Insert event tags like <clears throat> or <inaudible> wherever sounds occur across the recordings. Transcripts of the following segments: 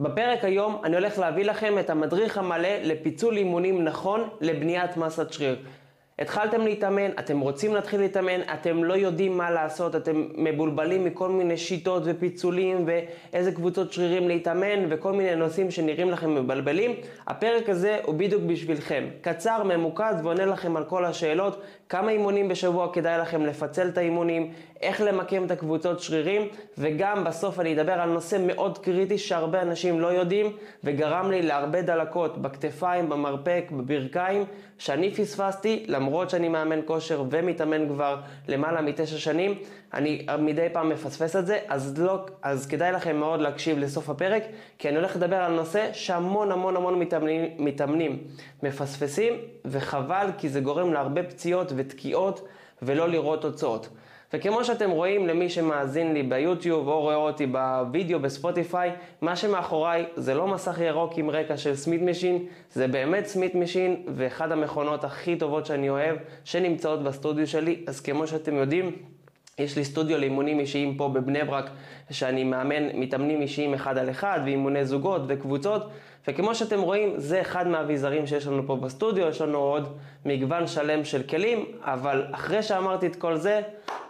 בפרק היום אני הולך להביא לכם את המדריך המלא לפיצול אימונים נכון לבניית מסת שריר. התחלתם להתאמן, אתם רוצים להתחיל להתאמן, אתם לא יודעים מה לעשות, אתם מבולבלים מכל מיני שיטות ופיצולים ואיזה קבוצות שרירים להתאמן וכל מיני נושאים שנראים לכם מבלבלים, הפרק הזה הוא בדיוק בשבילכם. קצר, ממוקד ועונה לכם על כל השאלות, כמה אימונים בשבוע כדאי לכם לפצל את האימונים, איך למקם את הקבוצות שרירים, וגם בסוף אני אדבר על נושא מאוד קריטי שהרבה אנשים לא יודעים, וגרם לי להרבה דלקות בכתפיים, במרפק, בברכיים, שאני פספסתי, למרות שאני מאמן כושר ומתאמן כבר למעלה מתשע שנים, אני מדי פעם מפספס את זה, אז, לא, אז כדאי לכם מאוד להקשיב לסוף הפרק, כי אני הולך לדבר על נושא שהמון המון המון מתאמנים, מתאמנים מפספסים, וחבל כי זה גורם להרבה פציעות ותקיעות ולא לראות תוצאות. וכמו שאתם רואים למי שמאזין לי ביוטיוב או רואה אותי בווידאו בספוטיפיי, מה שמאחוריי זה לא מסך ירוק עם רקע של Smith machine, זה באמת Smith machine ואחד המכונות הכי טובות שאני אוהב שנמצאות בסטודיו שלי, אז כמו שאתם יודעים, יש לי סטודיו לאימונים אישיים פה בבני ברק, שאני מאמן מתאמנים אישיים אחד על אחד, ואימוני זוגות וקבוצות, וכמו שאתם רואים, זה אחד מהאביזרים שיש לנו פה בסטודיו, יש לנו עוד מגוון שלם של כלים, אבל אחרי שאמרתי את כל זה,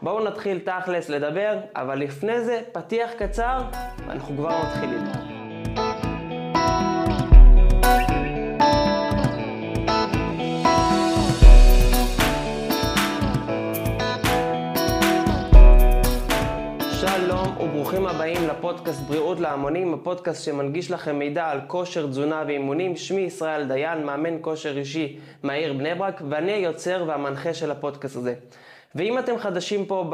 בואו נתחיל תכלס לדבר, אבל לפני זה, פתיח קצר, ואנחנו כבר מתחילים. וברוכים הבאים לפודקאסט בריאות להמונים, הפודקאסט שמנגיש לכם מידע על כושר, תזונה ואימונים. שמי ישראל דיין, מאמן כושר אישי מהעיר בני ברק, ואני היוצר והמנחה של הפודקאסט הזה. ואם אתם חדשים פה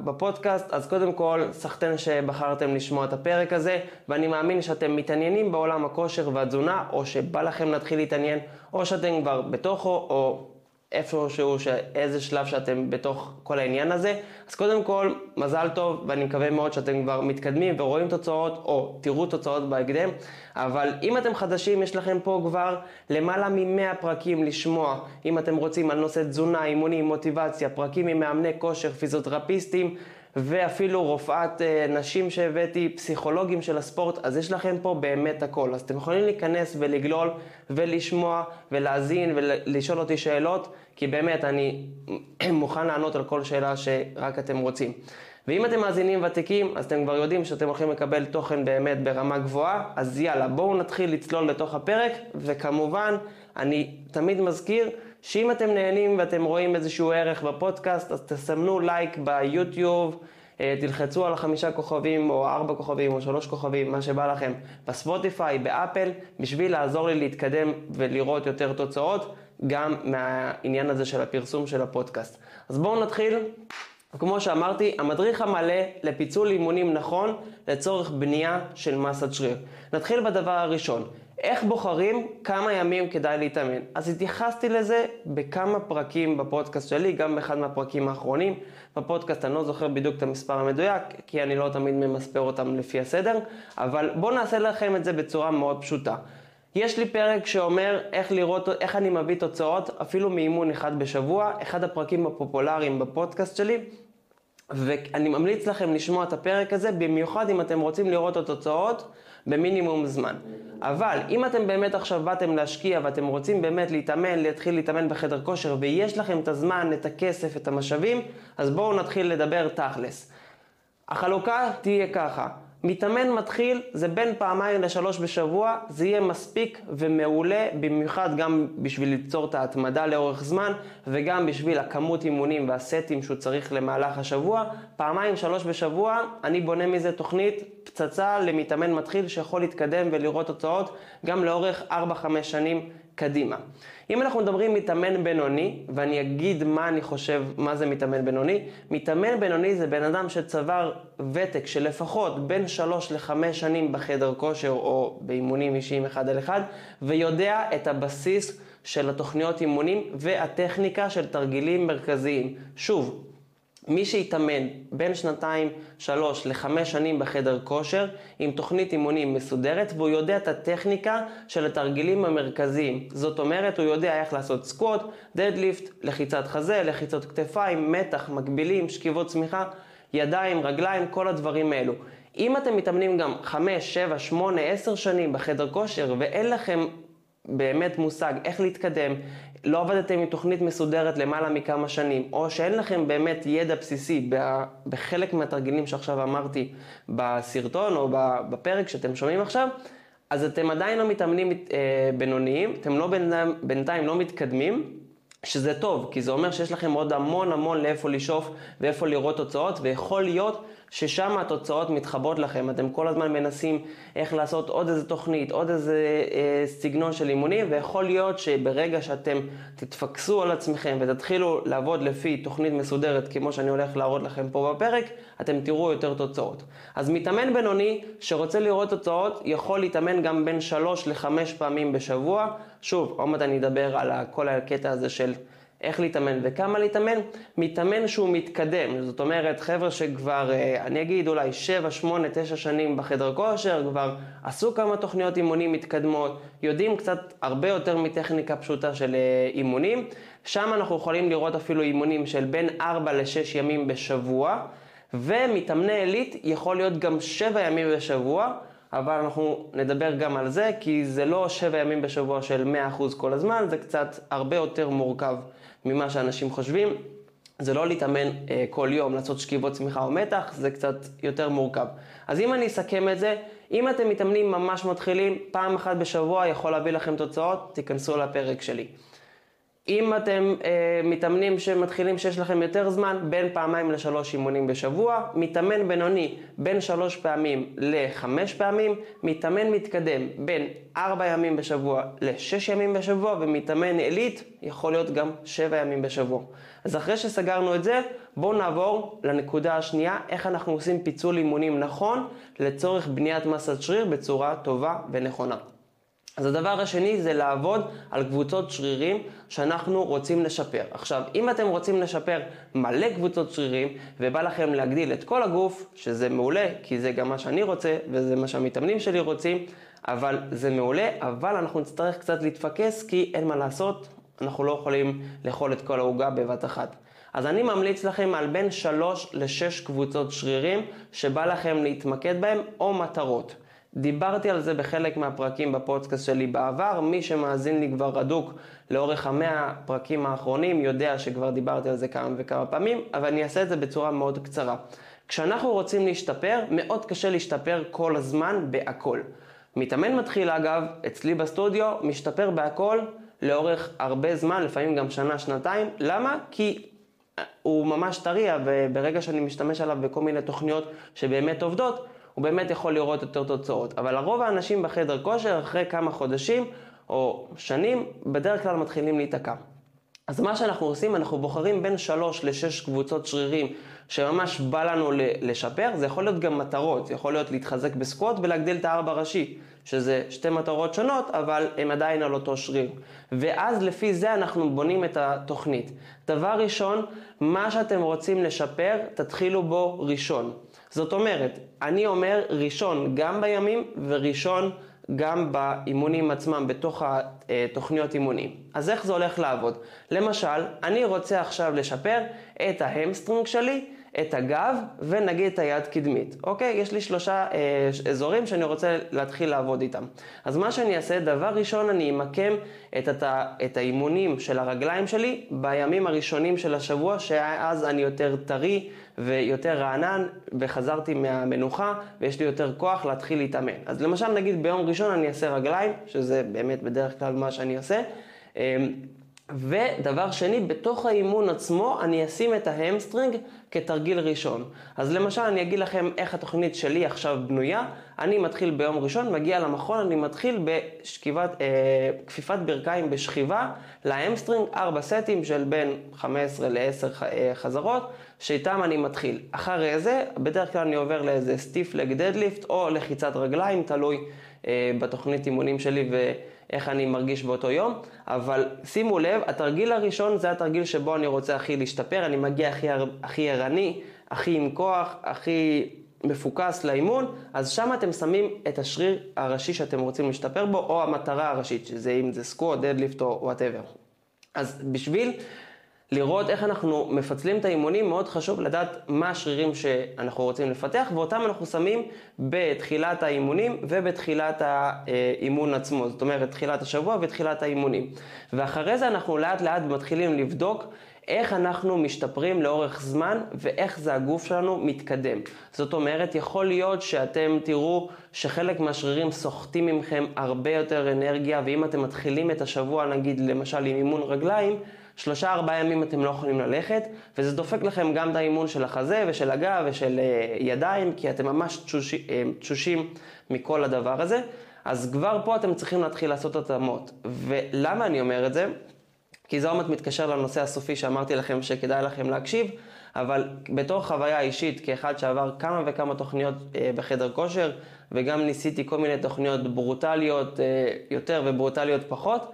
בפודקאסט, אז קודם כל, סחטיין שבחרתם לשמוע את הפרק הזה, ואני מאמין שאתם מתעניינים בעולם הכושר והתזונה, או שבא לכם להתחיל להתעניין, או שאתם כבר בתוכו, או איפשהו, איזה שלב שאתם בתוך כל העניין הזה. אז קודם כל, מזל טוב, ואני מקווה מאוד שאתם כבר מתקדמים ורואים תוצאות, או תראו תוצאות בהקדם. אבל אם אתם חדשים, יש לכם פה כבר למעלה מ-100 פרקים לשמוע, אם אתם רוצים, על נושא תזונה, אימונים, מוטיבציה, פרקים עם מאמני כושר, פיזיותרפיסטים. ואפילו רופאת אה, נשים שהבאתי, פסיכולוגים של הספורט, אז יש לכם פה באמת הכל. אז אתם יכולים להיכנס ולגלול ולשמוע ולהאזין ולשאול אותי שאלות, כי באמת אני <clears throat> מוכן לענות על כל שאלה שרק אתם רוצים. ואם אתם מאזינים ותיקים, אז אתם כבר יודעים שאתם הולכים לקבל תוכן באמת ברמה גבוהה, אז יאללה, בואו נתחיל לצלול לתוך הפרק, וכמובן, אני תמיד מזכיר שאם אתם נהנים ואתם רואים איזשהו ערך בפודקאסט, אז תסמנו לייק ביוטיוב, אה, תלחצו על החמישה כוכבים, או ארבע כוכבים, או שלוש כוכבים, מה שבא לכם, בספוטיפיי, באפל, בשביל לעזור לי להתקדם ולראות יותר תוצאות, גם מהעניין הזה של הפרסום של הפודקאסט. אז בואו נתחיל. כמו שאמרתי, המדריך המלא לפיצול אימונים נכון לצורך בנייה של מסת שריר. נתחיל בדבר הראשון, איך בוחרים כמה ימים כדאי להתאמן? אז התייחסתי לזה בכמה פרקים בפודקאסט שלי, גם באחד מהפרקים האחרונים. בפודקאסט אני לא זוכר בדיוק את המספר המדויק, כי אני לא תמיד ממספר אותם לפי הסדר, אבל בואו נעשה לכם את זה בצורה מאוד פשוטה. יש לי פרק שאומר איך לראות, איך אני מביא תוצאות, אפילו מאימון אחד בשבוע, אחד הפרקים הפופולריים בפודקאסט שלי, ואני ממליץ לכם לשמוע את הפרק הזה, במיוחד אם אתם רוצים לראות את התוצאות במינימום זמן. אבל אם אתם באמת עכשיו באתם להשקיע ואתם רוצים באמת להתאמן, להתחיל להתאמן בחדר כושר ויש לכם את הזמן, את הכסף, את המשאבים, אז בואו נתחיל לדבר תכלס. החלוקה תהיה ככה, מתאמן מתחיל זה בין פעמיים לשלוש בשבוע, זה יהיה מספיק ומעולה, במיוחד גם בשביל ליצור את ההתמדה לאורך זמן וגם בשביל הכמות אימונים והסטים שהוא צריך למהלך השבוע. פעמיים שלוש בשבוע, אני בונה מזה תוכנית פצצה למתאמן מתחיל שיכול להתקדם ולראות תוצאות גם לאורך 4-5 שנים קדימה. אם אנחנו מדברים מתאמן בינוני, ואני אגיד מה אני חושב, מה זה מתאמן בינוני, מתאמן בינוני זה בן אדם שצבר ותק של לפחות בין 3 ל-5 שנים בחדר כושר או באימונים אישיים אחד על אחד, ויודע את הבסיס של התוכניות אימונים והטכניקה של תרגילים מרכזיים. שוב, מי שהתאמן בין שנתיים, שלוש לחמש שנים בחדר כושר עם תוכנית אימונים מסודרת והוא יודע את הטכניקה של התרגילים המרכזיים. זאת אומרת, הוא יודע איך לעשות סקווט, דדליפט, לחיצת חזה, לחיצות כתפיים, מתח, מקבילים, שכיבות צמיחה, ידיים, רגליים, כל הדברים האלו. אם אתם מתאמנים גם 5, 7, 8, 10 שנים בחדר כושר ואין לכם באמת מושג איך להתקדם, לא עבדתם עם תוכנית מסודרת למעלה מכמה שנים, או שאין לכם באמת ידע בסיסי בחלק מהתרגילים שעכשיו אמרתי בסרטון או בפרק שאתם שומעים עכשיו, אז אתם עדיין לא מתאמנים אה, בינוניים, אתם לא בינתיים, בינתיים לא מתקדמים, שזה טוב, כי זה אומר שיש לכם עוד המון המון לאיפה לשאוף ואיפה לראות תוצאות, ויכול להיות ששם התוצאות מתחברות לכם. אתם כל הזמן מנסים איך לעשות עוד איזה תוכנית, עוד איזה אה, סגנון של אימונים, ויכול להיות שברגע שאתם תתפקסו על עצמכם ותתחילו לעבוד לפי תוכנית מסודרת, כמו שאני הולך להראות לכם פה בפרק, אתם תראו יותר תוצאות. אז מתאמן בינוני שרוצה לראות תוצאות, יכול להתאמן גם בין 3 ל-5 פעמים בשבוע. שוב, עוד מעט אני אדבר על כל הקטע הזה של איך להתאמן וכמה להתאמן, מתאמן שהוא מתקדם, זאת אומרת חבר'ה שכבר, אה, אני אגיד אולי 7, 8, 9 שנים בחדר כושר, כבר עשו כמה תוכניות אימונים מתקדמות, יודעים קצת הרבה יותר מטכניקה פשוטה של אה, אימונים, שם אנחנו יכולים לראות אפילו אימונים של בין 4 ל-6 ימים בשבוע, ומתאמני עילית יכול להיות גם 7 ימים בשבוע, אבל אנחנו נדבר גם על זה, כי זה לא 7 ימים בשבוע של 100% כל הזמן, זה קצת הרבה יותר מורכב. ממה שאנשים חושבים. זה לא להתאמן אה, כל יום, לעשות שכיבות צמיחה או מתח, זה קצת יותר מורכב. אז אם אני אסכם את זה, אם אתם מתאמנים ממש מתחילים, פעם אחת בשבוע יכול להביא לכם תוצאות, תיכנסו לפרק שלי. אם אתם אה, מתאמנים שמתחילים שיש לכם יותר זמן, בין פעמיים לשלוש אימונים בשבוע, מתאמן בינוני בין שלוש פעמים לחמש פעמים, מתאמן מתקדם בין ארבע ימים בשבוע לשש ימים בשבוע, ומתאמן עילית יכול להיות גם שבע ימים בשבוע. אז אחרי שסגרנו את זה, בואו נעבור לנקודה השנייה, איך אנחנו עושים פיצול אימונים נכון לצורך בניית מסת שריר בצורה טובה ונכונה. אז הדבר השני זה לעבוד על קבוצות שרירים שאנחנו רוצים לשפר. עכשיו, אם אתם רוצים לשפר מלא קבוצות שרירים ובא לכם להגדיל את כל הגוף, שזה מעולה, כי זה גם מה שאני רוצה וזה מה שהמתאמנים שלי רוצים, אבל זה מעולה, אבל אנחנו נצטרך קצת להתפקס כי אין מה לעשות, אנחנו לא יכולים לאכול את כל העוגה בבת אחת. אז אני ממליץ לכם על בין 3 ל-6 קבוצות שרירים שבא לכם להתמקד בהם או מטרות. דיברתי על זה בחלק מהפרקים בפודקאסט שלי בעבר, מי שמאזין לי כבר אדוק לאורך המאה הפרקים האחרונים יודע שכבר דיברתי על זה כמה וכמה פעמים, אבל אני אעשה את זה בצורה מאוד קצרה. כשאנחנו רוצים להשתפר, מאוד קשה להשתפר כל הזמן בהכל. מתאמן מתחיל אגב, אצלי בסטודיו, משתפר בהכל לאורך הרבה זמן, לפעמים גם שנה, שנתיים. למה? כי הוא ממש טרי, וברגע שאני משתמש עליו בכל מיני תוכניות שבאמת עובדות, הוא באמת יכול לראות יותר תוצאות. אבל לרוב האנשים בחדר כושר, אחרי כמה חודשים או שנים, בדרך כלל מתחילים להיתקע. אז מה שאנחנו עושים, אנחנו בוחרים בין 3 ל-6 קבוצות שרירים שממש בא לנו לשפר, זה יכול להיות גם מטרות, זה יכול להיות להתחזק בסקווט ולהגדיל את הארבע ראשי, שזה שתי מטרות שונות, אבל הן עדיין על אותו שריר. ואז לפי זה אנחנו בונים את התוכנית. דבר ראשון, מה שאתם רוצים לשפר, תתחילו בו ראשון. זאת אומרת, אני אומר ראשון גם בימים וראשון גם באימונים עצמם, בתוך התוכניות אימונים. אז איך זה הולך לעבוד? למשל, אני רוצה עכשיו לשפר את ה hamstring שלי את הגב ונגיד את היד קדמית, אוקיי? יש לי שלושה אה, אזורים שאני רוצה להתחיל לעבוד איתם. אז מה שאני אעשה, דבר ראשון אני אמקם את, את, את האימונים של הרגליים שלי בימים הראשונים של השבוע, שאז אני יותר טרי ויותר רענן וחזרתי מהמנוחה ויש לי יותר כוח להתחיל להתאמן. אז למשל נגיד ביום ראשון אני אעשה רגליים, שזה באמת בדרך כלל מה שאני עושה. ודבר שני, בתוך האימון עצמו אני אשים את ה hamstring כתרגיל ראשון. אז למשל אני אגיד לכם איך התוכנית שלי עכשיו בנויה. אני מתחיל ביום ראשון, מגיע למכון, אני מתחיל בכפיפת אה, ברכיים בשכיבה להמסטרינג, ארבע סטים של בין 15 ל-10 אה, חזרות, שאיתם אני מתחיל. אחרי זה, בדרך כלל אני עובר לאיזה סטיף לג דדליפט או לחיצת רגליים, תלוי אה, בתוכנית אימונים שלי ו... איך אני מרגיש באותו יום, אבל שימו לב, התרגיל הראשון זה התרגיל שבו אני רוצה הכי להשתפר, אני מגיע הכי, הכי ערני, הכי עם כוח, הכי מפוקס לאימון, אז שם אתם שמים את השריר הראשי שאתם רוצים להשתפר בו, או המטרה הראשית, שזה אם זה squat, deadlift או whatever. אז בשביל לראות איך אנחנו מפצלים את האימונים, מאוד חשוב לדעת מה השרירים שאנחנו רוצים לפתח, ואותם אנחנו שמים בתחילת האימונים ובתחילת האימון עצמו, זאת אומרת, תחילת השבוע ותחילת האימונים. ואחרי זה אנחנו לאט לאט מתחילים לבדוק איך אנחנו משתפרים לאורך זמן ואיך זה הגוף שלנו מתקדם. זאת אומרת, יכול להיות שאתם תראו שחלק מהשרירים סוחטים ממכם הרבה יותר אנרגיה, ואם אתם מתחילים את השבוע, נגיד למשל עם אימון רגליים, שלושה ארבעה ימים אתם לא יכולים ללכת, וזה דופק לכם גם את האימון של החזה ושל הגב ושל uh, ידיים, כי אתם ממש תשוש, uh, תשושים מכל הדבר הזה. אז כבר פה אתם צריכים להתחיל לעשות התאמות. ולמה אני אומר את זה? כי זה עומד מתקשר לנושא הסופי שאמרתי לכם שכדאי לכם להקשיב, אבל בתור חוויה אישית, כאחד שעבר כמה וכמה תוכניות אה, בחדר כושר, וגם ניסיתי כל מיני תוכניות ברוטליות אה, יותר וברוטליות פחות,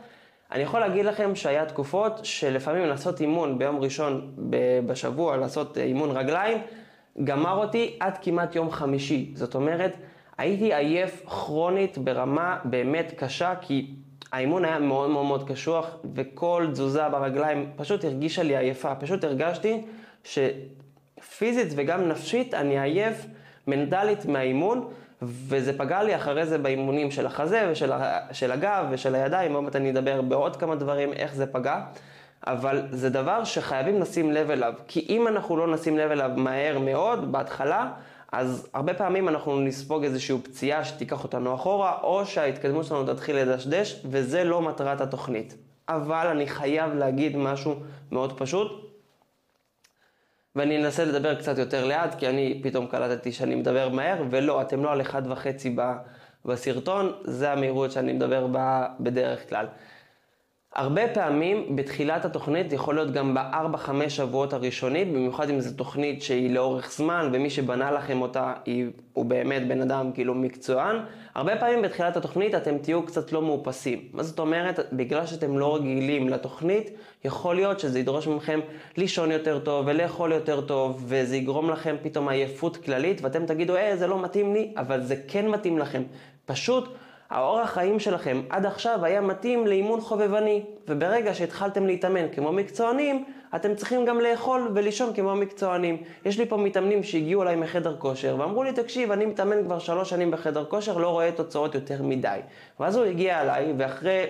אני יכול להגיד לכם שהיה תקופות שלפעמים לעשות אימון ביום ראשון בשבוע, לעשות אה, אימון רגליים, גמר אותי עד כמעט יום חמישי. זאת אומרת, הייתי עייף כרונית ברמה באמת קשה, כי האימון היה מאוד מאוד מאוד קשוח, וכל תזוזה ברגליים פשוט הרגישה לי עייפה. פשוט הרגשתי שפיזית וגם נפשית אני עייף מנטלית מהאימון, וזה פגע לי אחרי זה באימונים של החזה ושל הגב ושל הידיים, עוד מעט אני אדבר בעוד כמה דברים איך זה פגע. אבל זה דבר שחייבים לשים לב אליו, כי אם אנחנו לא נשים לב אליו מהר מאוד, בהתחלה, אז הרבה פעמים אנחנו נספוג איזושהי פציעה שתיקח אותנו אחורה, או שההתקדמות שלנו תתחיל לדשדש, וזה לא מטרת התוכנית. אבל אני חייב להגיד משהו מאוד פשוט, ואני אנסה לדבר קצת יותר לאט, כי אני פתאום קלטתי שאני מדבר מהר, ולא, אתם לא על אחד וחצי בסרטון, זה המהירות שאני מדבר בה בדרך כלל. הרבה פעמים בתחילת התוכנית, יכול להיות גם בארבע-חמש שבועות הראשונים, במיוחד אם זו תוכנית שהיא לאורך זמן, ומי שבנה לכם אותה היא, הוא באמת בן אדם כאילו מקצוען, הרבה פעמים בתחילת התוכנית אתם תהיו קצת לא מאופסים. מה זאת אומרת? בגלל שאתם לא רגילים לתוכנית, יכול להיות שזה ידרוש מכם לישון יותר טוב ולאכול יותר טוב, וזה יגרום לכם פתאום עייפות כללית, ואתם תגידו, אה, זה לא מתאים לי, אבל זה כן מתאים לכם. פשוט האורח חיים שלכם עד עכשיו היה מתאים לאימון חובבני, וברגע שהתחלתם להתאמן כמו מקצוענים, אתם צריכים גם לאכול ולישון כמו מקצוענים. יש לי פה מתאמנים שהגיעו אליי מחדר כושר, ואמרו לי, תקשיב, אני מתאמן כבר שלוש שנים בחדר כושר, לא רואה תוצאות יותר מדי. ואז הוא הגיע אליי, ואחרי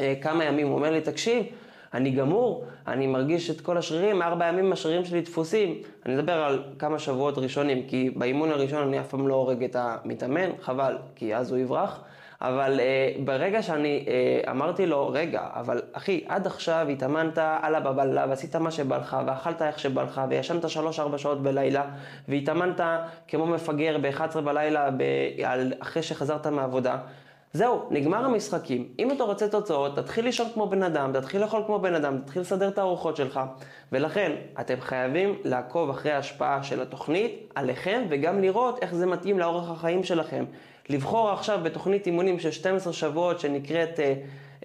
אה, כמה ימים הוא אומר לי, תקשיב, אני גמור, אני מרגיש את כל השרירים, ארבע ימים השרירים שלי דפוסים. אני אדבר על כמה שבועות ראשונים, כי באימון הראשון אני אף פעם לא הורג את המתאמן, חבל, כי אז הוא יברח. אבל uh, ברגע שאני uh, אמרתי לו, רגע, אבל אחי, עד עכשיו התאמנת על הבבלה ועשית מה שבא לך ואכלת איך שבא לך וישנת 3-4 שעות בלילה והתאמנת כמו מפגר ב-11 בלילה ב- על, אחרי שחזרת מעבודה. זהו, נגמר המשחקים. אם אתה רוצה תוצאות, תתחיל לישון כמו בן אדם, תתחיל לאכול כמו בן אדם, תתחיל לסדר את הארוחות שלך. ולכן, אתם חייבים לעקוב אחרי ההשפעה של התוכנית עליכם, וגם לראות איך זה מתאים לאורח החיים שלכם. לבחור עכשיו בתוכנית אימונים של 12 שבועות שנקראת אה,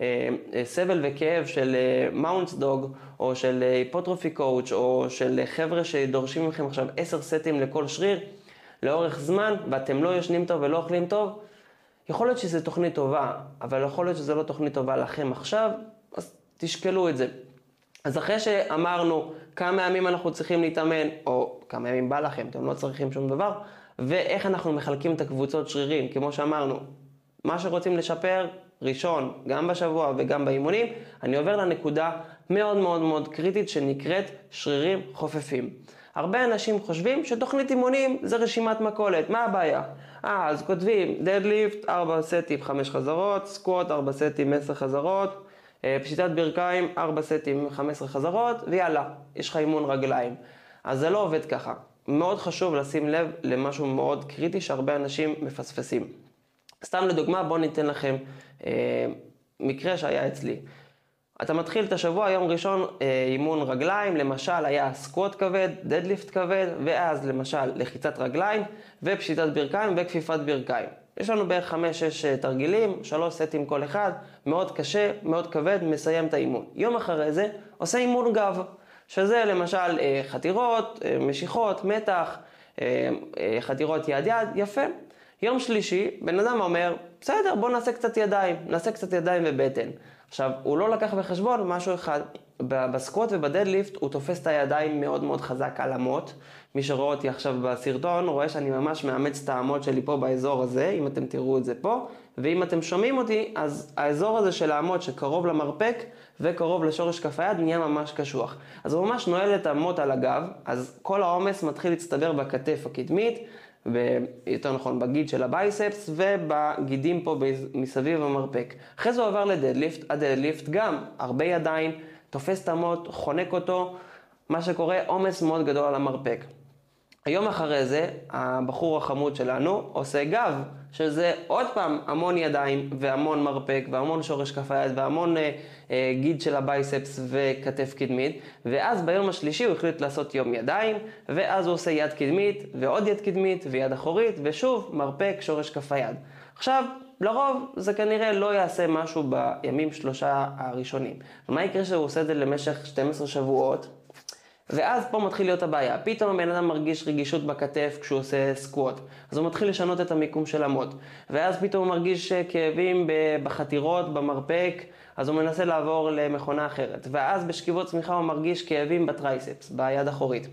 אה, סבל וכאב של Mountain אה, Dog, או של Hypertrophy Coach, או של חבר'ה שדורשים מכם עכשיו 10 סטים לכל שריר, לאורך זמן, ואתם לא ישנים טוב ולא אוכלים טוב, יכול להיות שזו תוכנית טובה, אבל יכול להיות שזו לא תוכנית טובה לכם עכשיו, אז תשקלו את זה. אז אחרי שאמרנו כמה ימים אנחנו צריכים להתאמן, או כמה ימים בא לכם, אתם לא צריכים שום דבר, ואיך אנחנו מחלקים את הקבוצות שרירים, כמו שאמרנו, מה שרוצים לשפר, ראשון, גם בשבוע וגם באימונים, אני עובר לנקודה מאוד מאוד מאוד קריטית שנקראת שרירים חופפים. הרבה אנשים חושבים שתוכנית אימונים זה רשימת מכולת, מה הבעיה? אה, אז כותבים דדליפט, 4 סטים 5 חזרות, סקווט 4 סטים 10 חזרות, אה, פשיטת ברכיים 4 סטים 15 חזרות, ויאללה, יש לך אימון רגליים. אז זה לא עובד ככה. מאוד חשוב לשים לב למשהו מאוד קריטי שהרבה אנשים מפספסים. סתם לדוגמה, בואו ניתן לכם אה, מקרה שהיה אצלי. אתה מתחיל את השבוע, יום ראשון אה, אימון רגליים, למשל היה סקווט כבד, דדליפט כבד, ואז למשל לחיצת רגליים ופשיטת ברכיים וכפיפת ברכיים. יש לנו בערך 5-6 אה, תרגילים, 3 סטים כל אחד, מאוד קשה, מאוד כבד, מסיים את האימון. יום אחרי זה עושה אימון גב. שזה למשל אה, חתירות, משיכות, מתח, חתירות יד-יד, יפה. יום שלישי, בן אדם אומר, בסדר, בוא נעשה קצת ידיים, נעשה קצת ידיים ובטן. עכשיו, הוא לא לקח בחשבון משהו אחד, בסקווט ובדדליפט הוא תופס את הידיים מאוד מאוד חזק על אמות. מי שרואה אותי עכשיו בסרטון רואה שאני ממש מאמץ את האמות שלי פה באזור הזה, אם אתם תראו את זה פה. ואם אתם שומעים אותי, אז האזור הזה של האמות שקרוב למרפק וקרוב לשורש כף היד נהיה ממש קשוח. אז הוא ממש נועל את האמות על הגב, אז כל העומס מתחיל להצטבר בכתף הקדמית, ויותר נכון בגיד של ה biceps ובגידים פה מסביב המרפק. אחרי זה הוא עבר ל deadlift, ה deadlift גם הרבה ידיים, תופס את המוט, חונק אותו, מה שקורה עומס מאוד גדול על המרפק. היום אחרי זה, הבחור החמוד שלנו עושה גב, שזה עוד פעם המון ידיים והמון מרפק והמון שורש כף היד והמון אה, אה, גיד של ה biceps וכתף קדמית, ואז ביום השלישי הוא החליט לעשות יום ידיים, ואז הוא עושה יד קדמית ועוד יד קדמית ויד אחורית, ושוב מרפק שורש כף היד. עכשיו, לרוב זה כנראה לא יעשה משהו בימים שלושה הראשונים. מה יקרה שהוא עושה את זה למשך 12 שבועות? ואז פה מתחיל להיות הבעיה. פתאום הבן אדם מרגיש רגישות בכתף כשהוא עושה סקווט. אז הוא מתחיל לשנות את המיקום של המוט. ואז פתאום הוא מרגיש כאבים בחתירות, במרפק, אז הוא מנסה לעבור למכונה אחרת. ואז בשכיבות צמיחה הוא מרגיש כאבים בטרייספס, ביד אחורית.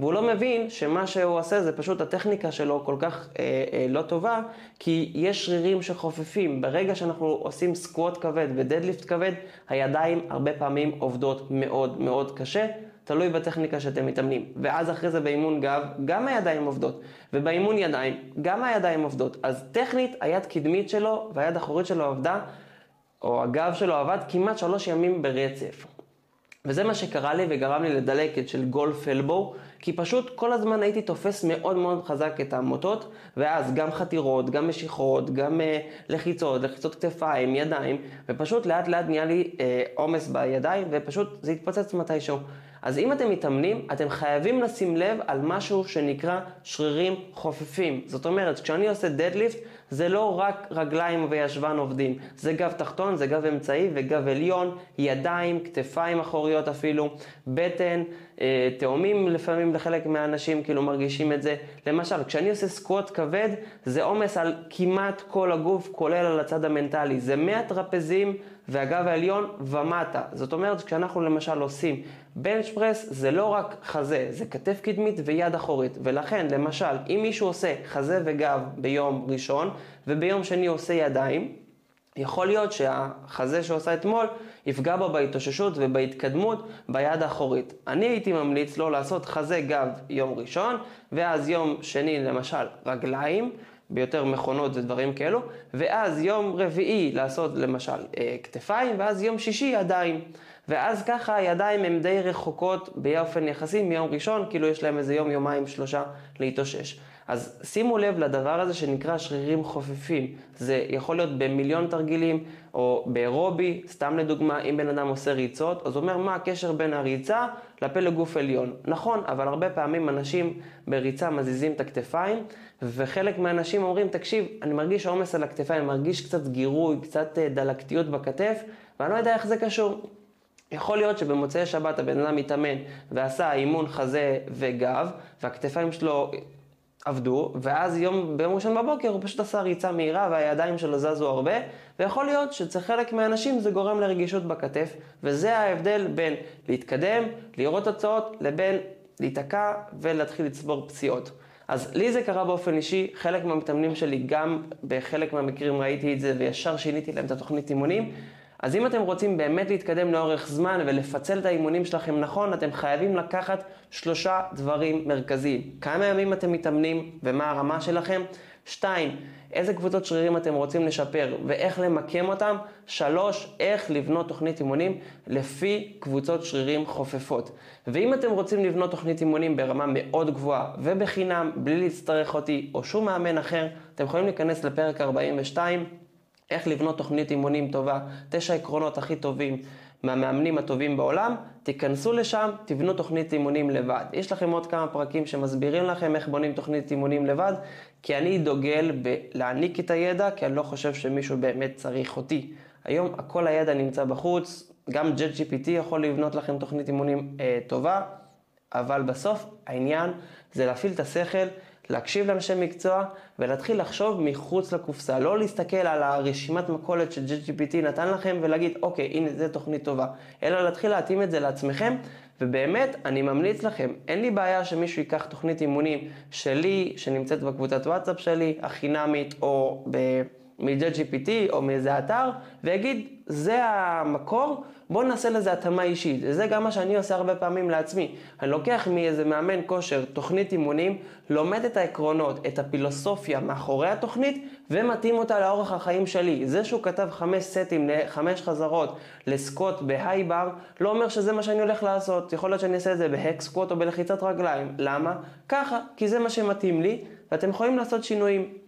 והוא לא מבין שמה שהוא עושה זה פשוט הטכניקה שלו כל כך אה, אה, לא טובה, כי יש שרירים שחופפים. ברגע שאנחנו עושים סקווט כבד ודדליפט כבד, הידיים הרבה פעמים עובדות מאוד מאוד קשה. תלוי בטכניקה שאתם מתאמנים. ואז אחרי זה באימון גב, גם הידיים עובדות. ובאימון ידיים, גם הידיים עובדות. אז טכנית, היד קדמית שלו והיד אחורית שלו עבדה, או הגב שלו עבד כמעט שלוש ימים ברצף. וזה מה שקרה לי וגרם לי לדלקת של גולף אלבו, כי פשוט כל הזמן הייתי תופס מאוד מאוד חזק את המוטות, ואז גם חתירות, גם משיכות, גם uh, לחיצות, לחיצות כתפיים, ידיים, ופשוט לאט לאט נהיה לי אה, עומס uh, בידיים, ופשוט זה התפוצץ מתישהו. אז אם אתם מתאמנים, אתם חייבים לשים לב על משהו שנקרא שרירים חופפים. זאת אומרת, כשאני עושה דדליפט, זה לא רק רגליים וישבן עובדים, זה גב תחתון, זה גב אמצעי וגב עליון, ידיים, כתפיים אחוריות אפילו, בטן, אה, תאומים לפעמים לחלק מהאנשים כאילו מרגישים את זה. למשל, כשאני עושה סקווט כבד, זה עומס על כמעט כל הגוף, כולל על הצד המנטלי. זה מהטרפזים והגב העליון ומטה. זאת אומרת, כשאנחנו למשל עושים בנץ' פרס, זה לא רק חזה, זה כתף קדמית ויד אחורית. ולכן, למשל, אם מישהו עושה חזה וגב ביום ראשון, וביום שני עושה ידיים, יכול להיות שהחזה שעושה אתמול יפגע בו בהתאוששות ובהתקדמות ביד האחורית. אני הייתי ממליץ לו לעשות חזה גב יום ראשון, ואז יום שני למשל רגליים, ביותר מכונות ודברים כאלו, ואז יום רביעי לעשות למשל אה, כתפיים, ואז יום שישי ידיים. ואז ככה הידיים הן די רחוקות באופן יחסי מיום ראשון, כאילו יש להם איזה יום, יומיים, שלושה להתאושש. אז שימו לב לדבר הזה שנקרא שרירים חופפים. זה יכול להיות במיליון תרגילים, או באירובי, סתם לדוגמה, אם בן אדם עושה ריצות, אז הוא אומר מה הקשר בין הריצה לפלג גוף עליון. נכון, אבל הרבה פעמים אנשים בריצה מזיזים את הכתפיים, וחלק מהאנשים אומרים, תקשיב, אני מרגיש עומס על הכתפיים, מרגיש קצת גירוי, קצת אה, דלקתיות בכתף, ואני לא יודע איך זה קשור. יכול להיות שבמוצאי שבת הבן אדם מתאמן ועשה אימון חזה וגב, והכתפיים שלו עבדו, ואז יום, ביום ראשון בבוקר הוא פשוט עשה ריצה מהירה והידיים שלו זזו הרבה, ויכול להיות שאצל חלק מהאנשים זה גורם לרגישות בכתף, וזה ההבדל בין להתקדם, לראות תוצאות, לבין להיתקע ולהתחיל לצבור פציעות. אז לי זה קרה באופן אישי, חלק מהמתאמנים שלי גם בחלק מהמקרים ראיתי את זה וישר שיניתי להם את התוכנית אימונים. אז אם אתם רוצים באמת להתקדם לאורך זמן ולפצל את האימונים שלכם נכון, אתם חייבים לקחת שלושה דברים מרכזיים. כמה ימים אתם מתאמנים ומה הרמה שלכם? שתיים, איזה קבוצות שרירים אתם רוצים לשפר ואיך למקם אותם? שלוש, איך לבנות תוכנית אימונים לפי קבוצות שרירים חופפות. ואם אתם רוצים לבנות תוכנית אימונים ברמה מאוד גבוהה ובחינם, בלי להצטרך אותי או שום מאמן אחר, אתם יכולים להיכנס לפרק 42. איך לבנות תוכנית אימונים טובה, תשע עקרונות הכי טובים מהמאמנים הטובים בעולם, תיכנסו לשם, תבנו תוכנית אימונים לבד. יש לכם עוד כמה פרקים שמסבירים לכם איך בונים תוכנית אימונים לבד, כי אני דוגל בלהעניק את הידע, כי אני לא חושב שמישהו באמת צריך אותי. היום הכל הידע נמצא בחוץ, גם JetGPT יכול לבנות לכם תוכנית אימונים אה, טובה, אבל בסוף העניין זה להפעיל את השכל, להקשיב לאנשי מקצוע ולהתחיל לחשוב מחוץ לקופסה. לא להסתכל על הרשימת מכולת ש-GPT נתן לכם ולהגיד, אוקיי, הנה, זו תוכנית טובה. אלא להתחיל להתאים את זה לעצמכם, ובאמת, אני ממליץ לכם, אין לי בעיה שמישהו ייקח תוכנית אימונים שלי, שנמצאת בקבוצת וואטסאפ שלי, החינמית, או ב... מ-JGPT או מאיזה אתר, ויגיד, זה המקור, בואו נעשה לזה התאמה אישית. וזה גם מה שאני עושה הרבה פעמים לעצמי. אני לוקח מאיזה מאמן כושר תוכנית אימונים, לומד את העקרונות, את הפילוסופיה מאחורי התוכנית, ומתאים אותה לאורך החיים שלי. זה שהוא כתב חמש סטים לחמש חזרות לסקוט בהיי בר, לא אומר שזה מה שאני הולך לעשות. יכול להיות שאני אעשה את זה בהקסקוט או בלחיצת רגליים. למה? ככה, כי זה מה שמתאים לי, ואתם יכולים לעשות שינויים.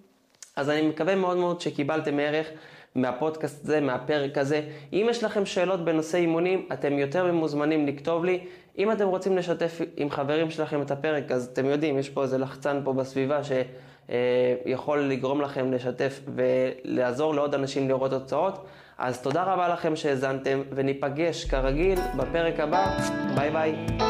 אז אני מקווה מאוד מאוד שקיבלתם ערך מהפודקאסט הזה, מהפרק הזה. אם יש לכם שאלות בנושא אימונים, אתם יותר ממוזמנים לכתוב לי. אם אתם רוצים לשתף עם חברים שלכם את הפרק, אז אתם יודעים, יש פה איזה לחצן פה בסביבה שיכול לגרום לכם לשתף ולעזור לעוד אנשים לראות תוצאות. אז תודה רבה לכם שהאזנתם, וניפגש כרגיל בפרק הבא. ביי ביי.